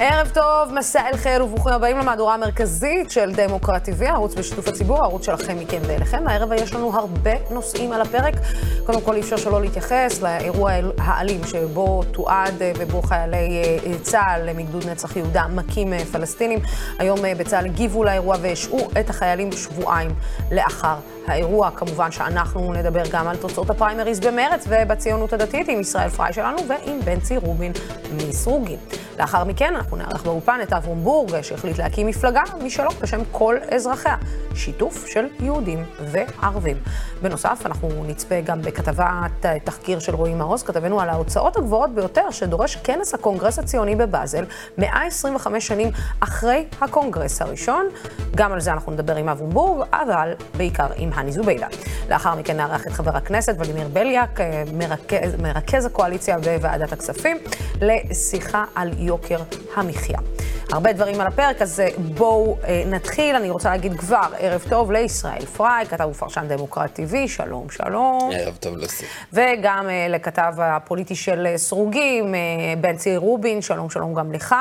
ערב טוב, מסע אל חיל וברוכים הבאים למהדורה המרכזית של דמוקרט TV, הערוץ בשיתוף הציבור, הערוץ שלכם מכם ואליכם. הערב יש לנו הרבה נושאים על הפרק. קודם כל אי אפשר שלא להתייחס לאירוע האלים שבו תועד ובו חיילי אה, צה"ל מגדוד נצח יהודה מכים אה, פלסטינים. היום אה, בצה"ל הגיבו לאירוע והשעו את החיילים שבועיים לאחר האירוע. כמובן שאנחנו נדבר גם על תוצאות הפריימריז במרץ ובציונות הדתית עם ישראל פריי שלנו ועם בנצי רובין מסרוגין. לאחר מכן אנחנו נארח באולפן את אברום בורג, שהחליט להקים מפלגה משלו בשם כל אזרחיה. שיתוף של יהודים וערבים. בנוסף, אנחנו נצפה גם בכתבת תחקיר של רועי מעוז, כתבנו על ההוצאות הגבוהות ביותר שדורש כנס הקונגרס הציוני בבאזל, 125 שנים אחרי הקונגרס הראשון. גם על זה אנחנו נדבר עם אברום בורג, אבל בעיקר עם הני זובידה. לאחר מכן נארח את חבר הכנסת ולדימיר בליאק, מרכז, מרכז הקואליציה בוועדת הכספים, לשיחה על יוקר המחיה. הרבה דברים על הפרק, אז בואו אה, נתחיל. אני רוצה להגיד כבר, ערב טוב לישראל פריי, כתב ופרשן דמוקרט TV, שלום, שלום. ערב טוב לסי. וגם אה, לכתב הפוליטי של סרוגים, אה, בנצי רובין, שלום, שלום גם לך.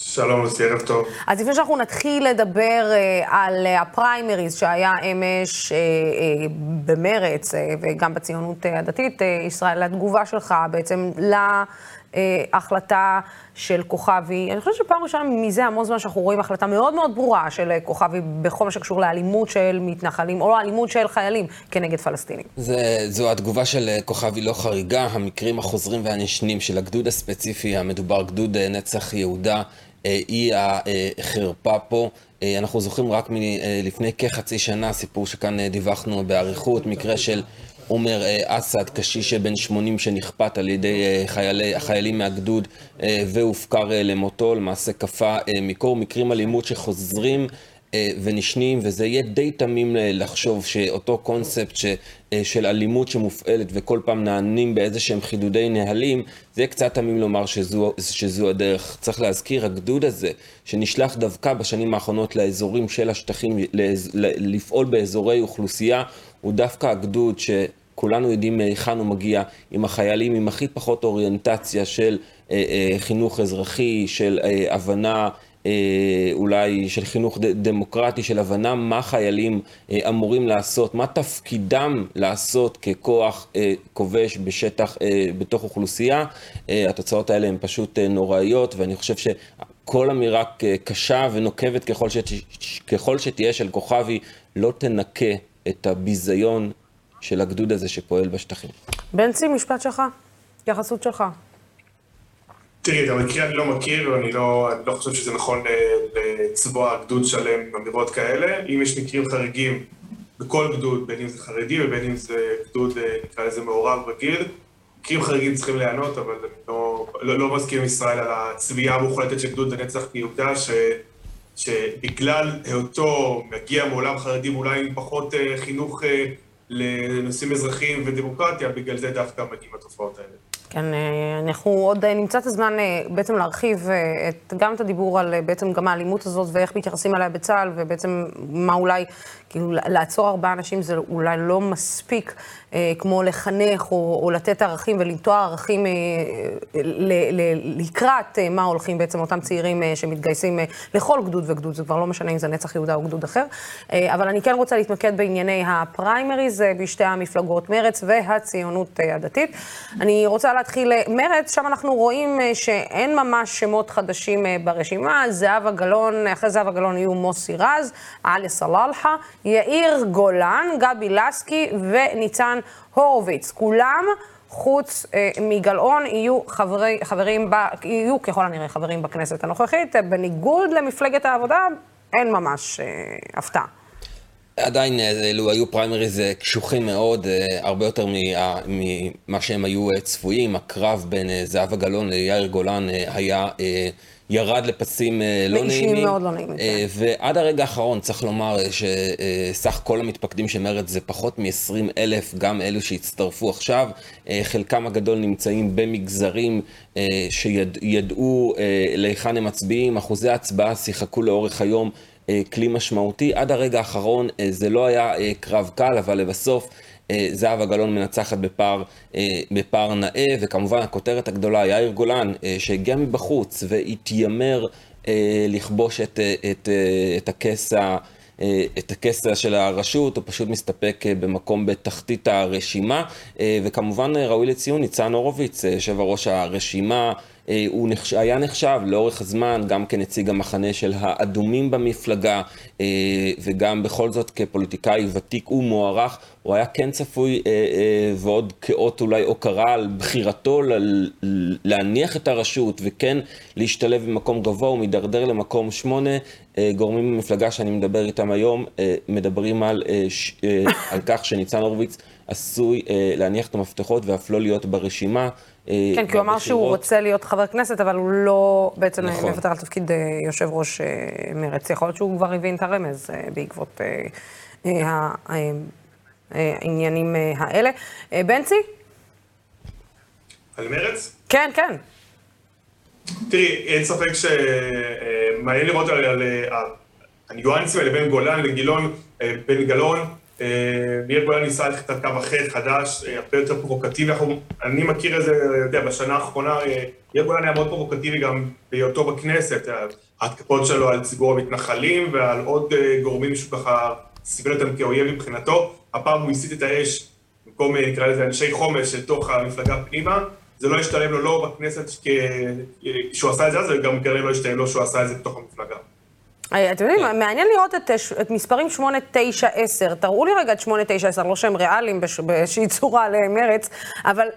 שלום, לוסי, ערב טוב. אז לפני שאנחנו נתחיל לדבר uh, על uh, הפריימריז שהיה אמש uh, במרץ וגם בציונות הדתית, ישראל, התגובה שלך בעצם להחלטה של כוכבי, אני חושבת שפעם ראשונה מזה המון זמן שאנחנו רואים החלטה מאוד מאוד ברורה של כוכבי בכל מה שקשור לאלימות של מתנחלים, או לאלימות של חיילים כנגד פלסטינים. זה, זו התגובה של כוכבי לא חריגה, המקרים החוזרים והנשנים של הגדוד הספציפי, המדובר גדוד נצח יהודה. היא החרפה פה. אנחנו זוכרים רק מלפני כחצי שנה, סיפור שכאן דיווחנו באריכות, מקרה של עומר אסד, קשיש בן 80 שנכפת על ידי חיילי, חיילים מהגדוד והופקר למותו, למעשה קפא מקור, מקרים אלימות שחוזרים ונשנים, וזה יהיה די תמים לחשוב שאותו קונספט ש, של אלימות שמופעלת וכל פעם נענים באיזה שהם חידודי נהלים, זה יהיה קצת תמים לומר שזו, שזו הדרך. צריך להזכיר, הגדוד הזה, שנשלח דווקא בשנים האחרונות לאזורים של השטחים, לפעול באזורי אוכלוסייה, הוא דווקא הגדוד ש... כולנו יודעים מהיכן הוא מגיע, עם החיילים עם הכי פחות אוריינטציה של אה, אה, חינוך אזרחי, של אה, הבנה אולי של חינוך דמוקרטי, של הבנה מה חיילים אמורים לעשות, מה תפקידם לעשות ככוח כובש בשטח, בתוך אוכלוסייה. התוצאות האלה הן פשוט נוראיות, ואני חושב שכל אמירה קשה ונוקבת ככל, שת, ככל שתהיה של כוכבי, לא תנקה את הביזיון של הגדוד הזה שפועל בשטחים. בנצי, משפט שלך, התייחסות שלך. תראי, את המקרה אני לא מכיר, ואני לא, לא חושב שזה נכון לצבוע גדוד שלם באמירות כאלה. אם יש מקרים חריגים בכל גדוד, בין אם זה חרדי ובין אם זה גדוד, נקרא לזה מעורב רגיל, מקרים חריגים צריכים להיענות, אבל אני לא, לא, לא מסכים עם ישראל על הצביעה המוחלטת של גדוד הנצח כיהודה, ש, שבגלל היותו מגיע מעולם חרדים, אולי עם פחות חינוך לנושאים אזרחיים ודמוקרטיה, בגלל זה דווקא מגיעים התופעות האלה. כן, אנחנו עוד נמצא את הזמן בעצם להרחיב את, גם את הדיבור על בעצם גם האלימות הזאת ואיך מתייחסים אליה בצה"ל, ובעצם מה אולי, כאילו לעצור ארבעה אנשים זה אולי לא מספיק כמו לחנך או, או לתת ערכים ולנטוע ערכים ל, ל, לקראת מה הולכים בעצם אותם צעירים שמתגייסים לכל גדוד וגדוד, זה כבר לא משנה אם זה נצח יהודה או גדוד אחר. אבל אני כן רוצה להתמקד בענייני הפריימריז בשתי המפלגות, מרץ והציונות הדתית. אני רוצה להתחיל מרץ, שם אנחנו רואים שאין ממש שמות חדשים ברשימה. זהבה גלאון, אחרי זהבה גלאון יהיו מוסי רז, עלי סלאלחה, יאיר גולן, גבי לסקי וניצן הורוביץ. כולם, חוץ אה, מגלאון, יהיו חברי, חברים, ב, יהיו ככל הנראה חברים בכנסת הנוכחית. בניגוד למפלגת העבודה, אין ממש אה, הפתעה. עדיין אלו היו פריימריז קשוחים מאוד, הרבה יותר ממה שהם היו צפויים. הקרב בין זהבה גלאון ליאיר גולן היה, ירד לפסים לא נעימים. מאוד לא נעימים. ועד הרגע האחרון צריך לומר שסך כל המתפקדים של מרצ זה פחות מ-20 אלף, גם אלו שהצטרפו עכשיו. חלקם הגדול נמצאים במגזרים שידעו להיכן הם מצביעים, אחוזי ההצבעה שיחקו לאורך היום. כלי משמעותי. עד הרגע האחרון זה לא היה קרב קל, אבל לבסוף זהבה גלאון מנצחת בפער, בפער נאה, וכמובן הכותרת הגדולה, יאיר גולן, שהגיע מבחוץ והתיימר לכבוש את, את, את הכס ה... את הכסר של הרשות, הוא פשוט מסתפק במקום בתחתית הרשימה. וכמובן ראוי לציון ניצן הורוביץ, יושב הראש הרשימה, אה, הוא נחש... היה נחשב לאורך הזמן גם כנציג המחנה של האדומים במפלגה, אה, וגם בכל זאת כפוליטיקאי ותיק ומוערך, הוא היה כן צפוי אה, ועוד כאות אולי הוקרה על בחירתו להניח את הרשות וכן להשתלב במקום גבוה, הוא מידרדר למקום שמונה. גורמים במפלגה שאני מדבר איתם היום מדברים על, על כך שניצן הורוביץ עשוי להניח את המפתחות ואף לא להיות ברשימה. אה, כן, כי הוא אמר שהוא רוצה להיות חבר כנסת, אבל הוא לא בעצם נכון. מוותר על תפקיד אה, יושב ראש אה, מרצ. יכול להיות שהוא כבר הבין את הרמז בעקבות העניינים האלה. בנצי? על מרץ? כן, כן. תראי, אין ספק שמעניין לראות על הניואנסים האלה בין גולן לגילון, בין גלאון. מאיר אה, גולן ניסה ללכת על קו אחר, חדש, אה, הרבה יותר פרובוקטיבי. אני מכיר את זה, יודע, בשנה האחרונה, מאיר אה, גולן היה מאוד פרובוקטיבי גם בהיותו בכנסת. ההתקפות שלו על ציבור המתנחלים ועל עוד גורמים שהוא ככה סיבל אותם כאויב מבחינתו. הפעם הוא הסיט את האש, במקום נקרא לזה אנשי חומש, לתוך המפלגה פנימה. זה לא השתלם לו לא בכנסת כשהוא עשה את זה, זה גם כנראה לא השתלם לו שהוא עשה את זה בתוך המפלגה. אה, אתם יודעים, כן. מעניין לראות את, את מספרים 8, 9, 10. תראו לי רגע את 8, 9, 10, לא שהם ריאליים בש, באיזושהי צורה למרץ, אבל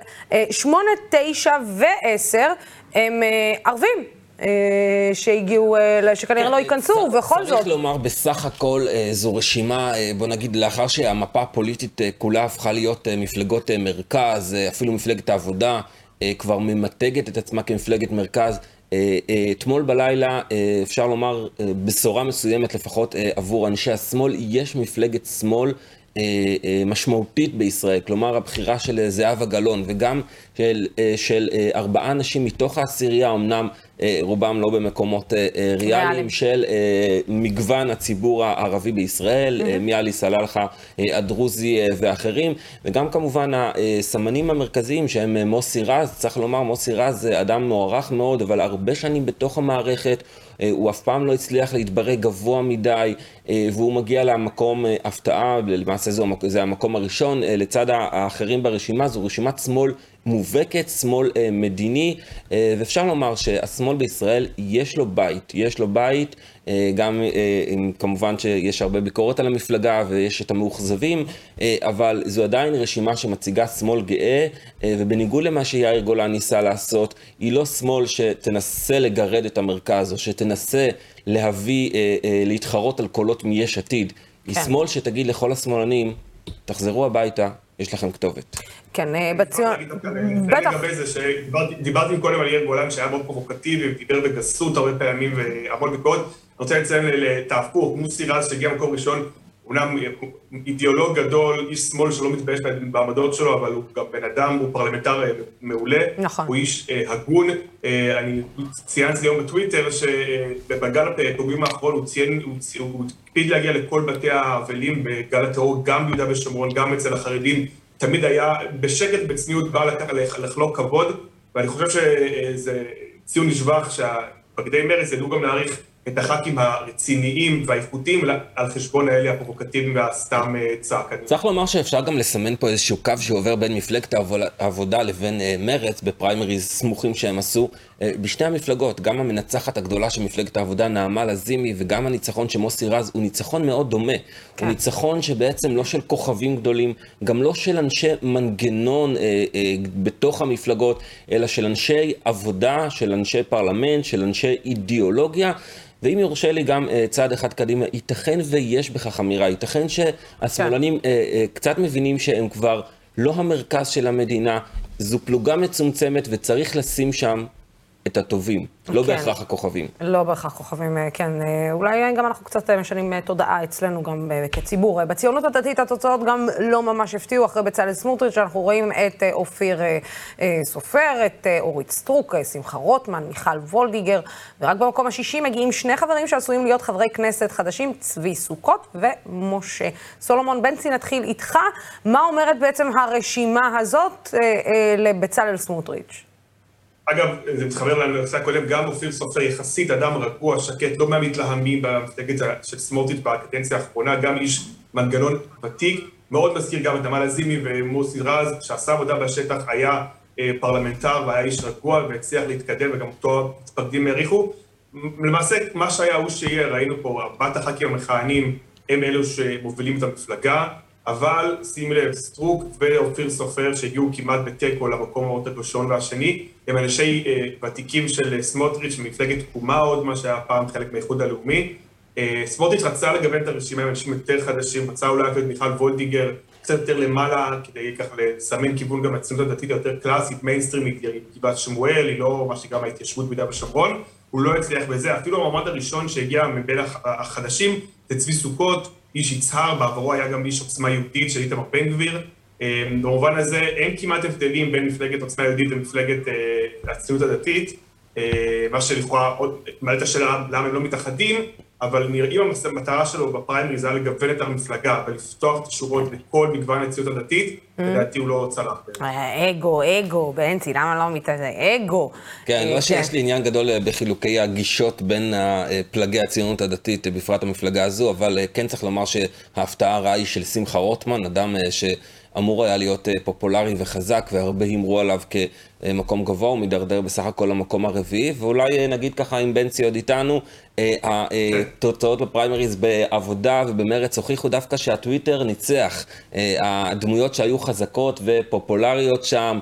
8, 9 ו-10 הם אה, ערבים. אה, שהגיעו, שכנראה כן, לא ייכנסו, ובכל זאת. צריך לומר, בסך הכל זו רשימה, בוא נגיד, לאחר שהמפה הפוליטית כולה הפכה להיות מפלגות מרכז, אפילו מפלגת העבודה כבר ממתגת את עצמה כמפלגת מרכז. אה, אה, אתמול בלילה, אה, אפשר לומר, בשורה מסוימת לפחות עבור אנשי השמאל, יש מפלגת שמאל משמעותית בישראל, כלומר הבחירה של זהבה גלאון וגם של, של ארבעה אנשים מתוך העשירייה, אמנם רובם לא במקומות אה, אה, ריאליים של מגוון הציבור הערבי בישראל, mm-hmm. מעלי סלאלחה הדרוזי ואחרים, וגם כמובן הסמנים המרכזיים שהם מוסי רז, צריך לומר מוסי רז זה אדם מוערך מאוד, אבל הרבה שנים בתוך המערכת. הוא אף פעם לא הצליח להתברג גבוה מדי, והוא מגיע למקום הפתעה, למעשה זה המקום הראשון, לצד האחרים ברשימה, זו רשימת שמאל מובהקת, שמאל אה, מדיני, אה, ואפשר לומר שהשמאל בישראל יש לו בית, יש לו בית, אה, גם אה, כמובן שיש הרבה ביקורת על המפלגה ויש את המאוכזבים, אה, אבל זו עדיין רשימה שמציגה שמאל גאה, אה, ובניגוד למה שיאיר גולן ניסה לעשות, היא לא שמאל שתנסה לגרד את המרכז, או שתנסה להביא, אה, אה, להתחרות על קולות מיש עתיד. היא כן. שמאל שתגיד לכל השמאלנים, תחזרו הביתה, יש לכם כתובת. כן, אה, בציון... בטח. לגבי זה שדיברתי קודם על יאיר גולן שהיה מאוד פרובוקטיבי ודיבר בגסות הרבה פעמים והמון ביקורת. אני רוצה לציין את ההפוך, מוסי רז שהגיע מקום ראשון, אומנם אידיאולוג גדול, איש שמאל שלא מתבייש בעמדות שלו, אבל הוא גם בן אדם, הוא פרלמנטר אה, מעולה. נכון. הוא איש אה, הגון. אני ציינתי היום בטוויטר שבגל הפיגועים האחרון הוא ציין, הוא הקפיד להגיע לכל בתי האבלים בגל הטרור, גם ביהודה ושומרון, גם אצל החרדים. תמיד היה בשקט, בצניעות, בא לחלוק כבוד, ואני חושב שזה ציון לשבח שהפקדי מרץ ידעו גם להעריך את הח"כים הרציניים והאיכותיים על חשבון האלה הפרובוקטיביים והסתם אה, צעקנים. צריך לומר שאפשר גם לסמן פה איזשהו קו שעובר בין מפלגת העבודה לבין אה, מרץ בפריימריז סמוכים שהם עשו אה, בשתי המפלגות, גם המנצחת הגדולה של מפלגת העבודה, נעמה לזימי, וגם הניצחון של מוסי רז, הוא ניצחון מאוד דומה. כן. הוא ניצחון שבעצם לא של כוכבים גדולים, גם לא של אנשי מנגנון אה, אה, בתוך המפלגות, אלא של אנשי עבודה, של אנשי פרלמנט, של אנשי אידיאולוגיה. ואם יורשה לי גם אה, צעד אחד קדימה, ייתכן ויש בכך אמירה, ייתכן שהשמאלנים כן. אה, אה, קצת מבינים שהם כבר לא המרכז של המדינה, זו פלוגה מצומצמת וצריך לשים שם את הטובים, לא כן. בהכרח הכוכבים. לא בהכרח כוכבים, אה, כן. אה, אולי גם אנחנו קצת משנים תודעה אצלנו גם כציבור. בציונות הדתית התוצאות גם לא ממש הפתיעו, אחרי בצלאל סמוטריץ', שאנחנו רואים את אופיר סופר, את אורית סטרוק, שמחה רוטמן, מיכל וולדיגר, ורק במקום השישי מגיעים שני חברים שעשויים להיות חברי כנסת חדשים, צבי סוכות ומשה סולומון. בנצי, נתחיל איתך. מה אומרת בעצם הרשימה הזאת אה, אה, לבצלאל סמוטריץ'? אגב, זה מתחבר לנושא הקודם, גם אופיר סופר יחסית אדם רגוע, שקט, לא מהמתלהמים במפלגת של סמוטריץ' בקדנציה האחרונה, גם איש מנגנון ותיק, מאוד מזכיר גם את נעמה לזימי ומוסי רז, שעשה עבודה בשטח, היה אה, פרלמנטר והיה איש רגוע והצליח להתקדם וגם אותו מתפקדים העריכו. למעשה, מה שהיה הוא שיהיה, ראינו פה, ארבעת הח"כים המכהנים הם אלו שמובילים את המפלגה, אבל שים לב, סטרוק ואופיר סופר שהגיעו כמעט בתיקו למקום המאוד הראשון והשני, הם אנשי אה, ותיקים של סמוטריץ' ממפלגת תקומה עוד, מה שהיה פעם חלק מהאיחוד הלאומי. אה, סמוטריץ' רצה לגוון את הרשימה עם אנשים יותר חדשים, רצה אולי את מיכל וולדיגר קצת יותר למעלה, כדי ככה לסמן כיוון גם לציונות הדתית היותר קלאסית, מיינסטרימית, גבעת שמואל, היא לא מה שגם ההתיישבות ביהודה ושומרון, הוא לא הצליח בזה, אפילו המועמד הראשון שהגיע מבין החדשים זה צבי סוכות, איש יצהר, בעברו היה גם איש עוצמה יהודית של איתמר בן גביר. אה, במובן הזה אין כמעט הבדלים בין מפלגת עוצמה יהודית למפלגת אה, הציונות הדתית, אה, מה שלכאורה עוד מעלה את השאלה למה הם לא מתאחדים, אבל נראים המטרה שלו בפריימריז היה לגוון את המפלגה ולפתוח את השורות לכל מגוון הציונות הדתית, mm. לדעתי הוא לא צלח. אגו, אגו, בנצי, למה לא מתאזה? אגו. כן, לא שיש לי עניין גדול אה, בחילוקי הגישות בין פלגי הציונות הדתית, בפרט המפלגה הזו, אבל אה, כן צריך לומר שההפתעה הרעה היא של שמחה רוטמן, אדם אה, ש... אמור היה להיות פופולרי וחזק, והרבה הימרו עליו כמקום גבוה, הוא מידרדר בסך הכל למקום הרביעי, ואולי נגיד ככה, אם בנצי עוד איתנו, התוצאות בפריימריז בעבודה ובמרץ הוכיחו דווקא שהטוויטר ניצח. הדמויות שהיו חזקות ופופולריות שם,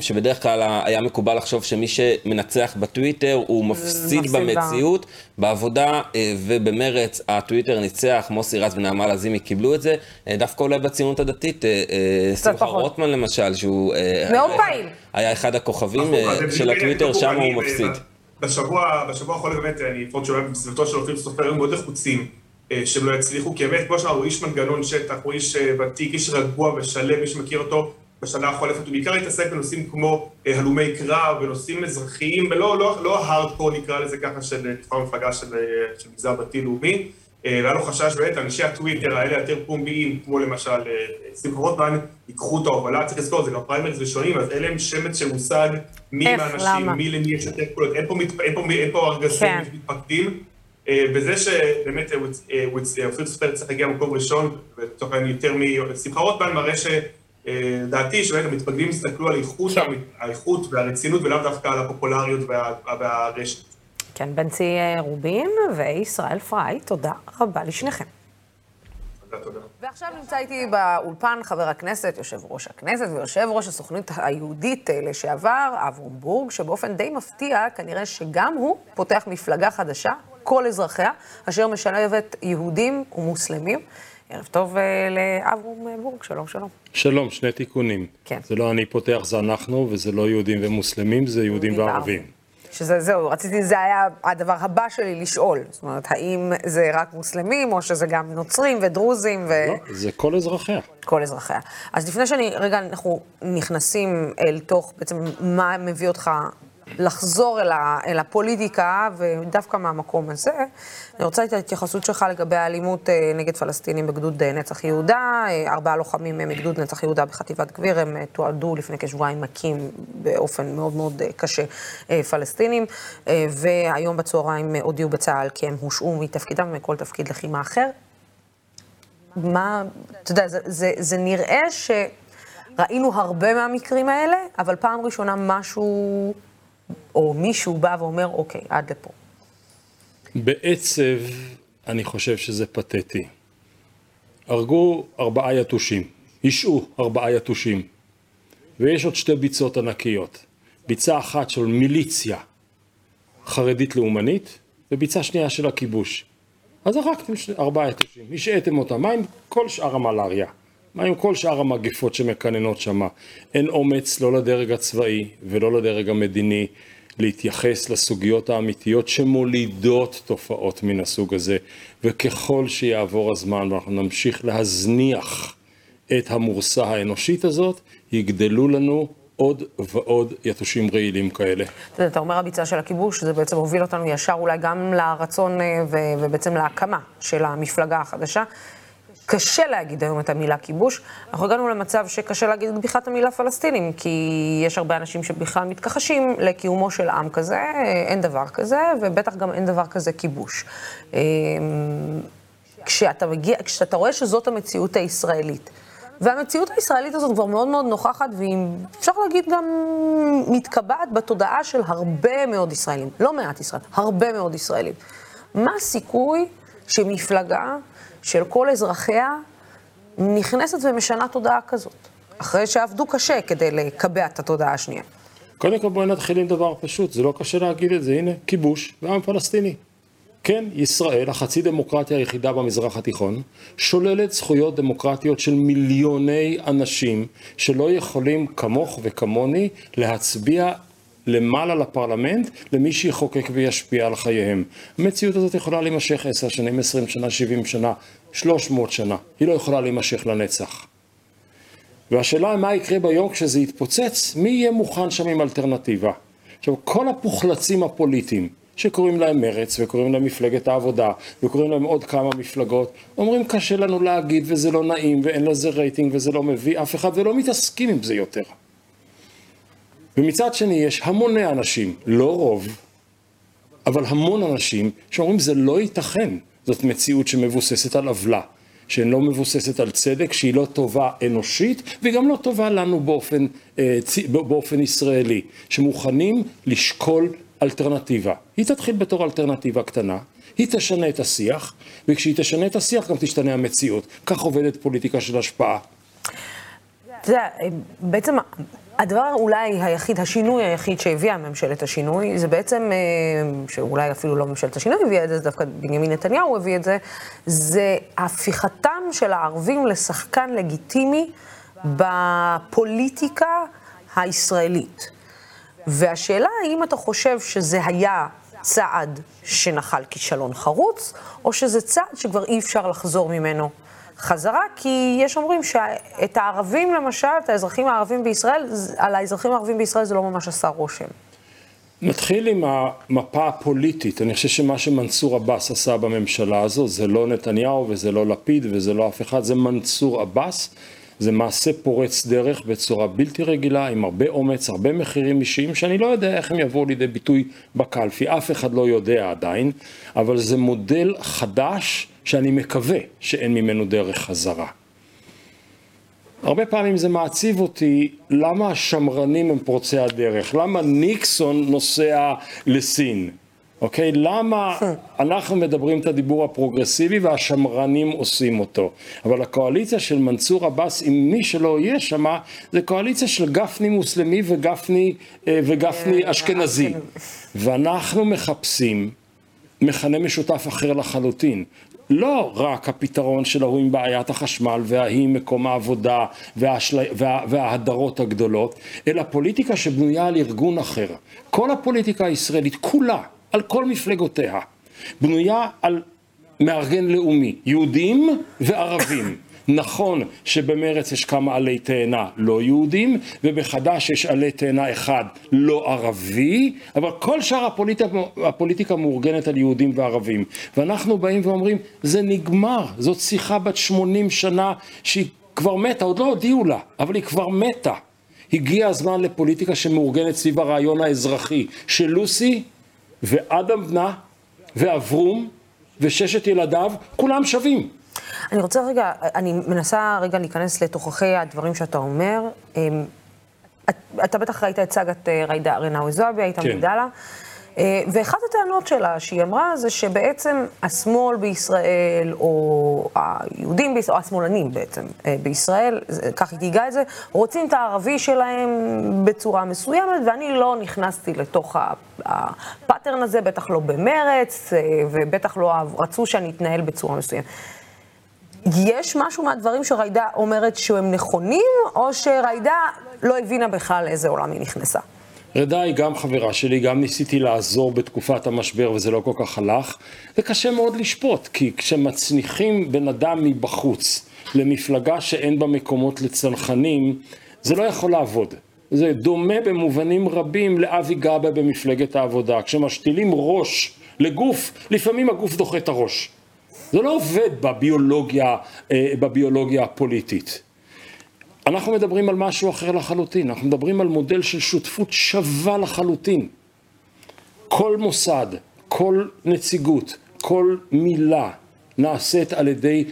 שבדרך כלל היה מקובל לחשוב שמי שמנצח בטוויטר הוא מפסיד במציאות. בעבודה ובמרץ הטוויטר ניצח, מוסי רז ונעמה לזימי קיבלו את זה. דווקא אולי בציונות הדתית, שמחה רוטמן למשל, שהוא... מאוד פעיל. היה אחד הכוכבים של הטוויטר, שם הוא מפסיד. בשבוע, בשבוע האחרון באמת, אני לפחות שומע בסביבתו של אופיר סופר, הם מאוד לחוצים אה, שהם לא יצליחו, כי באמת, כמו שאמרנו, הוא איש מנגנון שטח, הוא איש אה, ותיק, איש רגוע ושלם, מי שמכיר אותו בשנה החולפת, הוא בעיקר התעסק בנושאים כמו אה, הלומי קרב ונושאים אזרחיים, ולא לא, לא הארדקור נקרא לזה ככה, של נבחר מפלגה של, של מגזר דתי-לאומי. והיה לו חשש באמת, אנשי הטוויטר האלה יותר פומביים, כמו למשל שמחה רוטמן, ייקחו את ההובלה, צריך לזכור, זה גם פריימריז ראשונים, אז אלה הם שמץ של מושג מי עם האנשים, מי למי יש יותר קולות, אין פה, אין פה, אין פה ארגזים כן. מתפקדים, וזה שבאמת אופיר סופר צריך להגיע למקום ראשון, ולצורך העניין יותר משמחה רוטמן, מראה שדעתי שבאמת המתפקדים יסתכלו על איכות, כן. האיכות והרצינות ולאו דווקא על הפופולריות והרשת. כן, בנצי רובין וישראל פריי, תודה רבה לשניכם. תודה. ועכשיו נמצא איתי באולפן חבר הכנסת, יושב ראש הכנסת ויושב ראש הסוכנות היהודית לשעבר, אברום בורג, שבאופן די מפתיע, כנראה שגם הוא פותח מפלגה חדשה, כל אזרחיה, אשר משלבת יהודים ומוסלמים. ערב טוב לאברום בורג, שלום, שלום. שלום, שני תיקונים. כן. זה לא אני פותח, זה אנחנו, וזה לא יהודים ומוסלמים, זה יהודים וערבים. שזה, זהו, רציתי, זה היה הדבר הבא שלי לשאול. זאת אומרת, האם זה רק מוסלמים, או שזה גם נוצרים ודרוזים ו... לא, זה כל אזרחיה. כל אזרחיה. אז לפני שאני, רגע, אנחנו נכנסים אל תוך, בעצם, מה מביא אותך לחזור אל, ה, אל הפוליטיקה, ודווקא מהמקום הזה, אני רוצה את ההתייחסות שלך לגבי האלימות אה, נגד פלסטינים בגדוד אה, נצח יהודה. אה, ארבעה לוחמים מגדוד נצח יהודה בחטיבת גביר, הם תועדו לפני כשבועיים מכים באופן מאוד מאוד קשה פלסטינים, והיום בצהריים הודיעו בצה"ל כי הם הושעו מתפקידם מכל תפקיד לחימה אחר. מה, אתה יודע, זה, זה, זה נראה שראינו הרבה מהמקרים האלה, אבל פעם ראשונה משהו או מישהו בא ואומר, אוקיי, עד לפה. בעצב, אני חושב שזה פתטי. הרגו ארבעה יתושים, השעו ארבעה יתושים, ויש עוד שתי ביצות ענקיות. ביצה אחת של מיליציה חרדית לאומנית, וביצה שנייה של הכיבוש. אז הרגתם ארבעה יתושים, השעיתם אותם. מה עם כל שאר המלאריה? מה עם כל שאר המגפות שמקננות שמה? אין אומץ לא לדרג הצבאי ולא לדרג המדיני להתייחס לסוגיות האמיתיות שמולידות תופעות מן הסוג הזה, וככל שיעבור הזמן ואנחנו נמשיך להזניח את המורסה האנושית הזאת, יגדלו לנו עוד ועוד יתושים רעילים כאלה. אתה אומר הביצה של הכיבוש, זה בעצם הוביל אותנו ישר אולי גם לרצון אה, ובעצם להקמה של המפלגה החדשה. קשה להגיד היום את המילה כיבוש. אנחנו הגענו למצב שקשה להגיד בכלל את המילה פלסטינים, כי יש הרבה אנשים שבכלל מתכחשים לקיומו של עם כזה, אין דבר כזה, ובטח גם אין דבר כזה כיבוש. אמ, כשאתה, מגיע, כשאתה רואה שזאת המציאות הישראלית, והמציאות הישראלית הזאת כבר מאוד מאוד נוכחת, והיא, אפשר להגיד, גם מתקבעת בתודעה של הרבה מאוד ישראלים, לא מעט ישראלים, הרבה מאוד ישראלים. מה הסיכוי שמפלגה של כל אזרחיה נכנסת ומשנה תודעה כזאת, אחרי שעבדו קשה כדי לקבע את התודעה השנייה. קודם כל בואי נתחיל עם דבר פשוט, זה לא קשה להגיד את זה, הנה, כיבוש ועם פלסטיני. כן, ישראל, החצי דמוקרטיה היחידה במזרח התיכון, שוללת זכויות דמוקרטיות של מיליוני אנשים שלא יכולים כמוך וכמוני להצביע למעלה לפרלמנט למי שיחוקק וישפיע על חייהם. המציאות הזאת יכולה להימשך עשר שנים, עשרים שנה, שבעים שנה, שלוש מאות שנה. היא לא יכולה להימשך לנצח. והשאלה היא מה יקרה ביום כשזה יתפוצץ, מי יהיה מוכן שם עם אלטרנטיבה. עכשיו, כל הפוחלצים הפוליטיים, שקוראים להם מרץ וקוראים להם מפלגת העבודה וקוראים להם עוד כמה מפלגות, אומרים קשה לנו להגיד וזה לא נעים ואין לזה רייטינג וזה לא מביא אף אחד ולא מתעסקים עם זה יותר. ומצד שני יש המוני אנשים, לא רוב, אבל המון אנשים שאומרים זה לא ייתכן, זאת מציאות שמבוססת על עוולה, שלא מבוססת על צדק, שהיא לא טובה אנושית וגם לא טובה לנו באופן, אה, באופן ישראלי, שמוכנים לשקול אלטרנטיבה. היא תתחיל בתור אלטרנטיבה קטנה, היא תשנה את השיח, וכשהיא תשנה את השיח גם תשתנה המציאות. כך עובדת פוליטיקה של השפעה. אתה יודע, בעצם הדבר אולי היחיד, השינוי היחיד שהביאה ממשלת השינוי, זה בעצם, אה, שאולי אפילו לא ממשלת השינוי הביאה את זה, זה דווקא בנימין נתניהו הביא את זה, זה הפיכתם של הערבים לשחקן לגיטימי בפוליטיקה הישראלית. והשאלה האם אתה חושב שזה היה צעד שנחל כישלון חרוץ, או שזה צעד שכבר אי אפשר לחזור ממנו חזרה, כי יש אומרים שאת הערבים למשל, את האזרחים הערבים בישראל, על האזרחים הערבים בישראל זה לא ממש עשה רושם. נתחיל עם המפה הפוליטית. אני חושב שמה שמנסור עבאס עשה בממשלה הזו זה לא נתניהו וזה לא לפיד וזה לא אף אחד, זה מנסור עבאס. זה מעשה פורץ דרך בצורה בלתי רגילה, עם הרבה אומץ, הרבה מחירים אישיים, שאני לא יודע איך הם יבואו לידי ביטוי בקלפי, אף אחד לא יודע עדיין, אבל זה מודל חדש שאני מקווה שאין ממנו דרך חזרה. הרבה פעמים זה מעציב אותי למה השמרנים הם פורצי הדרך, למה ניקסון נוסע לסין, אוקיי? למה אנחנו מדברים את הדיבור הפרוגרסיבי והשמרנים עושים אותו? אבל הקואליציה של מנסור עבאס, עם מי שלא יהיה שם, זה קואליציה של גפני מוסלמי וגפני, אה, וגפני אשכנזי. ואנחנו מחפשים מכנה משותף אחר לחלוטין. לא רק הפתרון של ההוא עם בעיית החשמל וההיא מקום העבודה וההשל... וה... וההדרות הגדולות, אלא פוליטיקה שבנויה על ארגון אחר. כל הפוליטיקה הישראלית כולה, על כל מפלגותיה, בנויה על מארגן לאומי, יהודים וערבים. נכון שבמרץ יש כמה עלי תאנה לא יהודים, ובחד"ש יש עלי תאנה אחד לא ערבי, אבל כל שאר הפוליטיקה, הפוליטיקה מאורגנת על יהודים וערבים. ואנחנו באים ואומרים, זה נגמר, זאת שיחה בת 80 שנה שהיא כבר מתה, עוד לא הודיעו לה, אבל היא כבר מתה. הגיע הזמן לפוליטיקה שמאורגנת סביב הרעיון האזרחי של לוסי ואדם בנה ואברום וששת ילדיו, כולם שווים. אני רוצה רגע, אני מנסה רגע להיכנס לתוככי הדברים שאתה אומר. אמ, אתה בטח ראית את סאגת אה, ג'ידא רינאוי זועבי, היית כן. מודע לה. אה, ואחת הטענות שלה שהיא אמרה זה שבעצם השמאל בישראל, או היהודים בישראל, או השמאלנים בעצם אה, בישראל, כך היא תיגע את זה, רוצים את הערבי שלהם בצורה מסוימת, ואני לא נכנסתי לתוך הפאטרן הזה, בטח לא במרץ, ובטח לא רצו שאני אתנהל בצורה מסוימת. יש משהו מהדברים שריידה אומרת שהם נכונים, או שריידה לא הבינה בכלל לאיזה עולם היא נכנסה? רדה היא גם חברה שלי, גם ניסיתי לעזור בתקופת המשבר וזה לא כל כך הלך. וקשה מאוד לשפוט, כי כשמצניחים בן אדם מבחוץ למפלגה שאין בה מקומות לצנחנים, זה לא יכול לעבוד. זה דומה במובנים רבים לאבי גבא במפלגת העבודה. כשמשתילים ראש לגוף, לפעמים הגוף דוחה את הראש. זה לא עובד בביולוגיה, אה, בביולוגיה הפוליטית. אנחנו מדברים על משהו אחר לחלוטין, אנחנו מדברים על מודל של שותפות שווה לחלוטין. כל מוסד, כל נציגות, כל מילה נעשית על ידי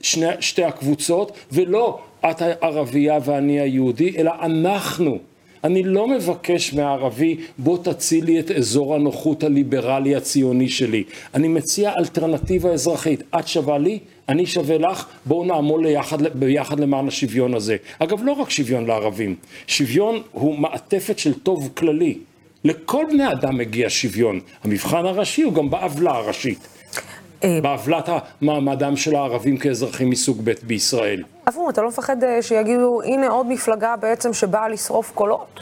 שני, שתי הקבוצות, ולא את הערבייה ואני היהודי, אלא אנחנו. אני לא מבקש מהערבי, בוא תציל לי את אזור הנוחות הליברלי הציוני שלי. אני מציע אלטרנטיבה אזרחית. את שווה לי, אני שווה לך, בואו נעמול ליחד, ביחד למען השוויון הזה. אגב, לא רק שוויון לערבים. שוויון הוא מעטפת של טוב כללי. לכל בני אדם מגיע שוויון. המבחן הראשי הוא גם בעוולה הראשית. אה, בעוולת מעמדם של הערבים כאזרחים מסוג ב' בישראל. אברום, אתה לא מפחד אה, שיגידו, הנה עוד מפלגה בעצם שבאה לשרוף קולות?